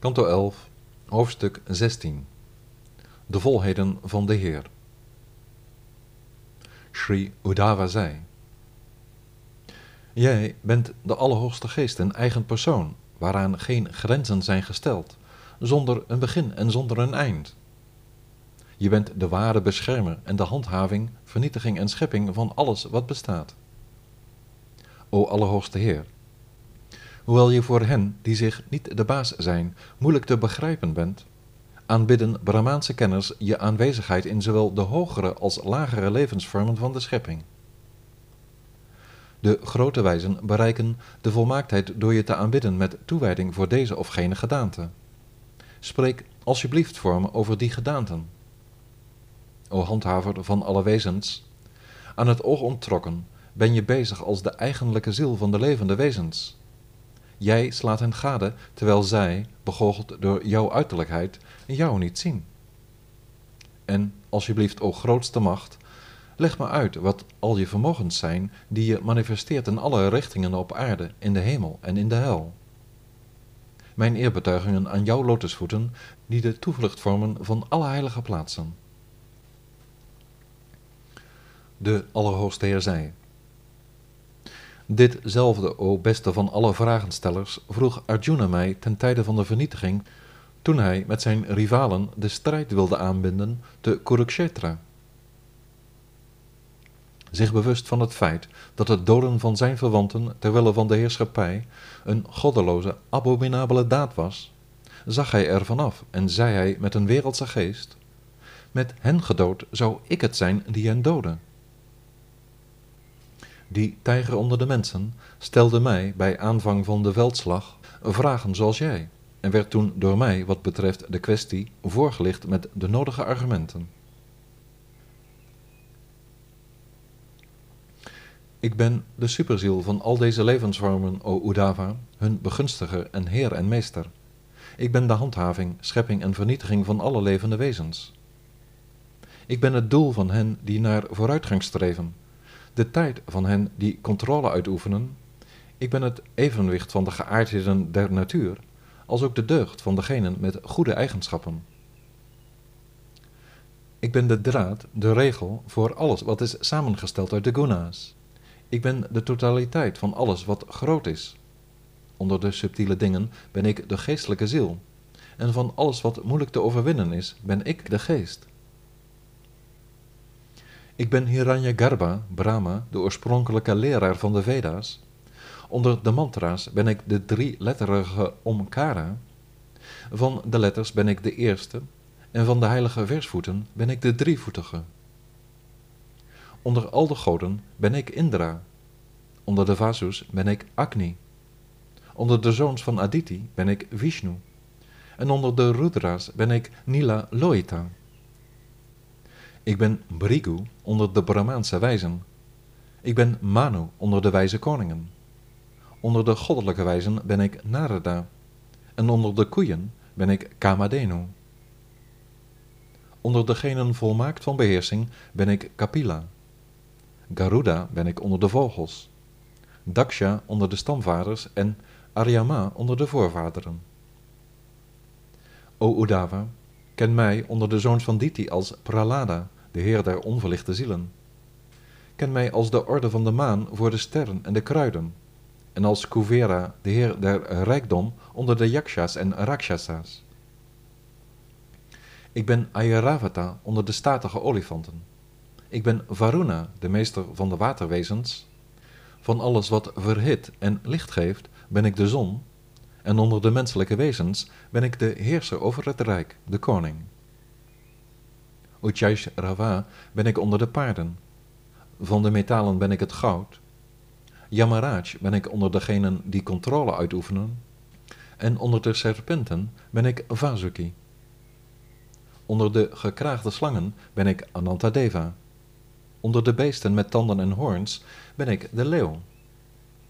Kanto 11, hoofdstuk 16 De volheden van de Heer Sri Uddhava zei Jij bent de Allerhoogste Geest in eigen persoon, waaraan geen grenzen zijn gesteld, zonder een begin en zonder een eind. Je bent de ware beschermer en de handhaving, vernietiging en schepping van alles wat bestaat. O Allerhoogste Heer, hoewel je voor hen die zich niet de baas zijn moeilijk te begrijpen bent, aanbidden Brahmaanse kenners je aanwezigheid in zowel de hogere als lagere levensvormen van de schepping. De grote wijzen bereiken de volmaaktheid door je te aanbidden met toewijding voor deze of gene gedaante. Spreek alsjeblieft voor me over die gedaanten. O handhaver van alle wezens, aan het oog onttrokken ben je bezig als de eigenlijke ziel van de levende wezens. Jij slaat hen gade, terwijl zij, begoocheld door jouw uiterlijkheid, jou niet zien. En, alsjeblieft, o grootste macht, leg me uit wat al je vermogens zijn die je manifesteert in alle richtingen op aarde, in de hemel en in de hel. Mijn eerbetuigingen aan jouw lotusvoeten, die de toevlucht vormen van alle heilige plaatsen. De Allerhoogste Heer zei, Ditzelfde, o beste van alle vragenstellers, vroeg Arjuna mij ten tijde van de vernietiging, toen hij met zijn rivalen de strijd wilde aanbinden te Kurukshetra. Zich bewust van het feit dat het doden van zijn verwanten terwille van de heerschappij een goddeloze, abominabele daad was, zag hij er vanaf en zei hij met een wereldse geest: Met hen gedood zou ik het zijn die hen doden die tijger onder de mensen, stelde mij bij aanvang van de veldslag vragen zoals jij en werd toen door mij wat betreft de kwestie voorgelicht met de nodige argumenten. Ik ben de superziel van al deze levensvormen, o Udava, hun begunstiger en heer en meester. Ik ben de handhaving, schepping en vernietiging van alle levende wezens. Ik ben het doel van hen die naar vooruitgang streven, de tijd van hen die controle uitoefenen. Ik ben het evenwicht van de geaardheden der natuur, als ook de deugd van degenen met goede eigenschappen. Ik ben de draad, de regel voor alles wat is samengesteld uit de guna's. Ik ben de totaliteit van alles wat groot is. Onder de subtiele dingen ben ik de geestelijke ziel, en van alles wat moeilijk te overwinnen is, ben ik de geest. Ik ben Hiranyagarbha, Brahma, de oorspronkelijke leraar van de Veda's. Onder de mantra's ben ik de drie-letterige Omkara. Van de letters ben ik de eerste, en van de heilige versvoeten ben ik de drievoetige. Onder al de goden ben ik Indra. Onder de Vasus ben ik Agni. Onder de zoons van Aditi ben ik Vishnu. En onder de Rudra's ben ik Nila Loita. Ik ben Brigu onder de Brahmaanse wijzen. Ik ben Manu onder de wijze koningen. Onder de goddelijke wijzen ben ik Narada. En onder de koeien ben ik Kamadenu. Onder degenen volmaakt van beheersing ben ik Kapila. Garuda ben ik onder de vogels. Daksha onder de stamvaders en Aryama onder de voorvaderen. O Udava, ken mij onder de zoons van Diti als Pralada, de Heer der onverlichte zielen. Ken mij als de orde van de maan voor de sterren en de kruiden, en als Kuvera, de Heer der rijkdom onder de yakshas en rakshasas. Ik ben Airavata onder de statige olifanten. Ik ben Varuna, de meester van de waterwezens. Van alles wat verhit en licht geeft, ben ik de zon, en onder de menselijke wezens ben ik de heerser over het rijk, de koning. Ujjaish Rava ben ik onder de paarden. Van de metalen ben ik het goud. Yamaraj ben ik onder degenen die controle uitoefenen. En onder de serpenten ben ik Vasuki. Onder de gekraagde slangen ben ik Anantadeva. Onder de beesten met tanden en hoorns ben ik de leeuw.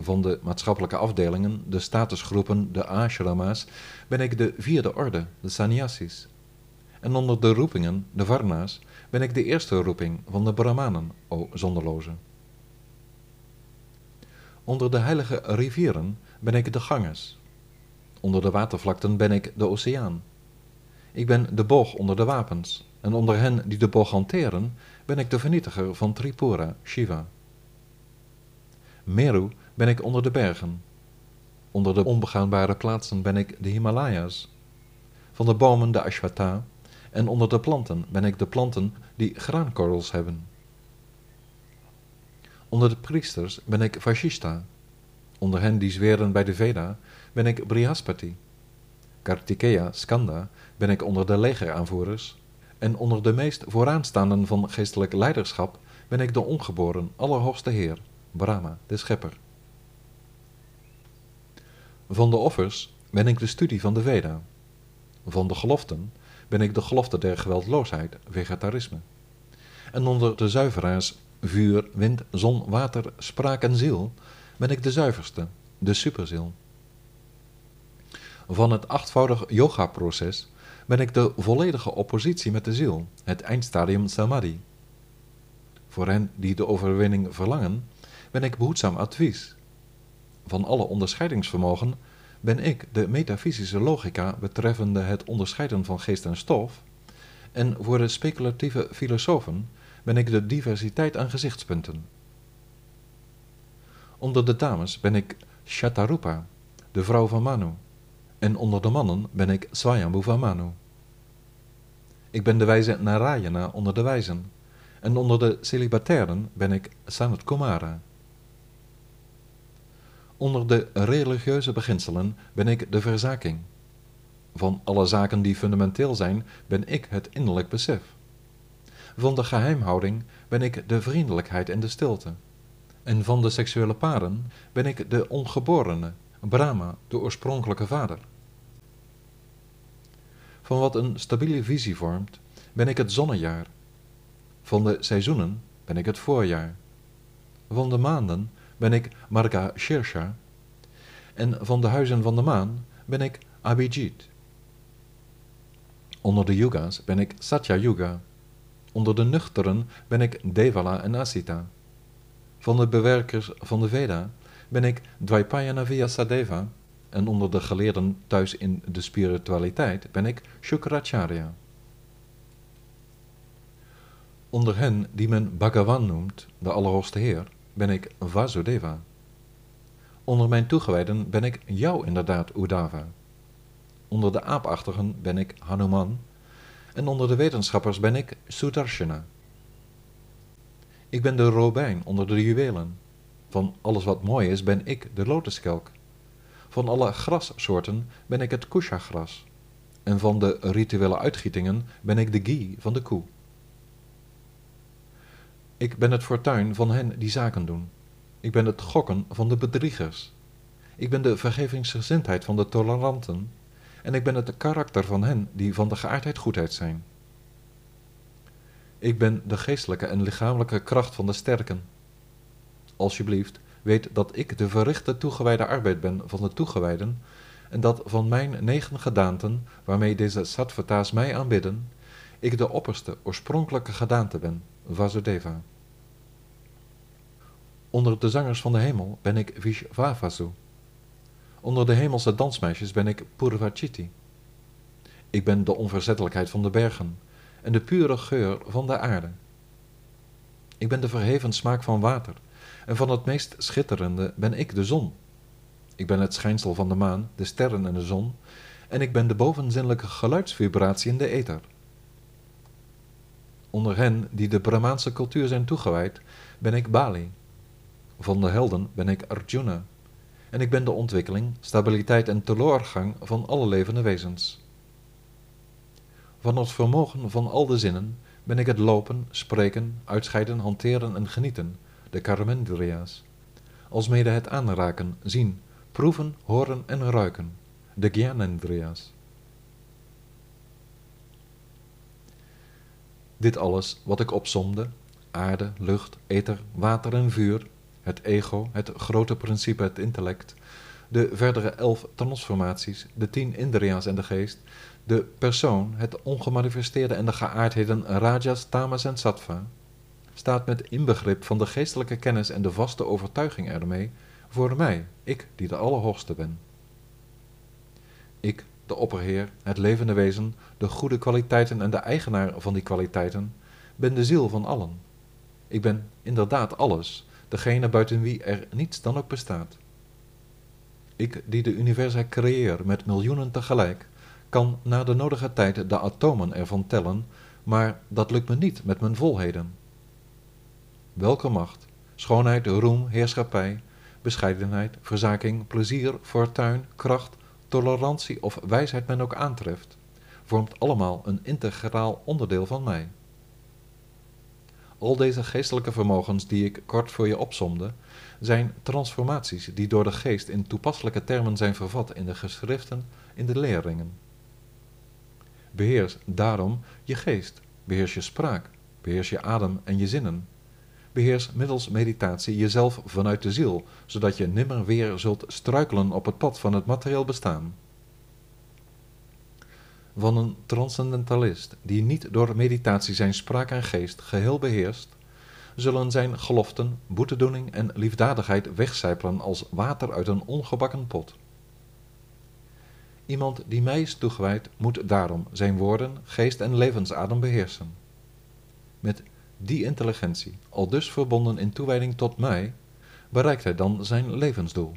Van de maatschappelijke afdelingen, de statusgroepen, de ashrama's, ben ik de vierde orde, de sannyasis en onder de roepingen, de varna's, ben ik de eerste roeping van de Brahmanen, o zonderloze. Onder de heilige rivieren ben ik de Ganges. Onder de watervlakten ben ik de oceaan. Ik ben de boog onder de wapens, en onder hen die de boog hanteren, ben ik de vernietiger van Tripura, Shiva. Meru ben ik onder de bergen. Onder de onbegaanbare plaatsen ben ik de Himalaya's. Van de bomen de Ashwata, en onder de planten ben ik de planten die graankorrels hebben. Onder de priesters ben ik Vashishta. Onder hen die zweren bij de Veda ben ik Brihaspati. Kartikeya, Skanda, ben ik onder de legeraanvoerders. En onder de meest vooraanstaanden van geestelijk leiderschap ben ik de ongeboren, allerhoogste Heer, Brahma, de Schepper. Van de offers ben ik de studie van de Veda. Van de geloften ben ik de gelofte der geweldloosheid, vegetarisme. En onder de zuiveraars, vuur, wind, zon, water, spraak en ziel, ben ik de zuiverste, de superziel. Van het achtvoudig yoga-proces ben ik de volledige oppositie met de ziel, het eindstadium samadhi. Voor hen die de overwinning verlangen, ben ik behoedzaam advies. Van alle onderscheidingsvermogen ben ik de metafysische logica betreffende het onderscheiden van geest en stof, en voor de speculatieve filosofen ben ik de diversiteit aan gezichtspunten. Onder de dames ben ik Shatarupa, de vrouw van Manu, en onder de mannen ben ik Swayambhu van Manu. Ik ben de wijze Narayana onder de wijzen, en onder de celibatairen ben ik Sanat Kumara. Onder de religieuze beginselen ben ik de verzaking. Van alle zaken die fundamenteel zijn, ben ik het innerlijk besef. Van de geheimhouding ben ik de vriendelijkheid en de stilte. En van de seksuele paren ben ik de ongeborene, Brahma, de oorspronkelijke vader. Van wat een stabiele visie vormt, ben ik het zonnejaar. Van de seizoenen ben ik het voorjaar. Van de maanden ben ik Marga Shirsha. En van de huizen van de maan ben ik Abhijit. Onder de yuga's ben ik Satya Yuga. Onder de nuchteren ben ik Devala en Asita. Van de bewerkers van de Veda ben ik Dvaipayana Vyasadeva. En onder de geleerden thuis in de spiritualiteit ben ik Shukracharya. Onder hen die men Bhagavan noemt, de Allerhoogste Heer, ben ik Vasudeva. Onder mijn toegewijden ben ik jou inderdaad, Udava. Onder de aapachtigen ben ik Hanuman. En onder de wetenschappers ben ik Sudarshana. Ik ben de robijn onder de juwelen. Van alles wat mooi is ben ik de lotuskelk. Van alle grassoorten ben ik het kusha-gras. En van de rituele uitgietingen ben ik de ghee van de koe. Ik ben het fortuin van hen die zaken doen. Ik ben het gokken van de bedriegers. Ik ben de vergevingsgezindheid van de toleranten. En ik ben het karakter van hen die van de geaardheid goedheid zijn. Ik ben de geestelijke en lichamelijke kracht van de sterken. Alsjeblieft, weet dat ik de verrichte toegewijde arbeid ben van de toegewijden, en dat van mijn negen gedaanten, waarmee deze sattvata's mij aanbidden, ik de opperste, oorspronkelijke gedaante ben, Vasudeva. Onder de zangers van de hemel ben ik Vishvavasu. Onder de hemelse dansmeisjes ben ik Purvachiti. Ik ben de onverzettelijkheid van de bergen en de pure geur van de aarde. Ik ben de verheven smaak van water en van het meest schitterende ben ik de zon. Ik ben het schijnsel van de maan, de sterren en de zon en ik ben de bovenzinnelijke geluidsvibratie in de ether. Onder hen die de Brahmaanse cultuur zijn toegewijd, ben ik Bali. Van de helden ben ik Arjuna. En ik ben de ontwikkeling, stabiliteit en teleurgang van alle levende wezens. Van het vermogen van al de zinnen ben ik het lopen, spreken, uitscheiden, hanteren en genieten, de karmendriya's. Alsmede het aanraken, zien, proeven, horen en ruiken, de gyanendriya's. Dit alles wat ik opsomde, aarde, lucht, ether, water en vuur, het ego, het grote principe, het intellect, de verdere elf transformaties, de tien indriya's en de geest, de persoon, het ongemanifesteerde en de geaardheden rajas, tamas en sattva, staat met inbegrip van de geestelijke kennis en de vaste overtuiging ermee voor mij, ik die de Allerhoogste ben. Ik, de opperheer, het levende wezen, de goede kwaliteiten en de eigenaar van die kwaliteiten, ben de ziel van allen. Ik ben inderdaad alles, degene buiten wie er niets dan ook bestaat. Ik die de universa creëer met miljoenen tegelijk, kan na de nodige tijd de atomen ervan tellen, maar dat lukt me niet met mijn volheden. Welke macht, schoonheid, roem, heerschappij, bescheidenheid, verzaking, plezier, fortuin, kracht, tolerantie of wijsheid men ook aantreft, vormt allemaal een integraal onderdeel van mij. Al deze geestelijke vermogens die ik kort voor je opsomde, zijn transformaties die door de geest in toepasselijke termen zijn vervat in de geschriften, in de leringen. Beheers daarom je geest, beheers je spraak, beheers je adem en je zinnen. Beheers middels meditatie jezelf vanuit de ziel, zodat je nimmer weer zult struikelen op het pad van het materieel bestaan. Van een transcendentalist die niet door meditatie zijn spraak en geest geheel beheerst, zullen zijn geloften, boetedoening en liefdadigheid wegcijpelen als water uit een ongebakken pot. Iemand die mij is toegewijd, moet daarom zijn woorden, geest en levensadem beheersen. Met die intelligentie, al dus verbonden in toewijding tot mij, bereikt hij dan zijn levensdoel.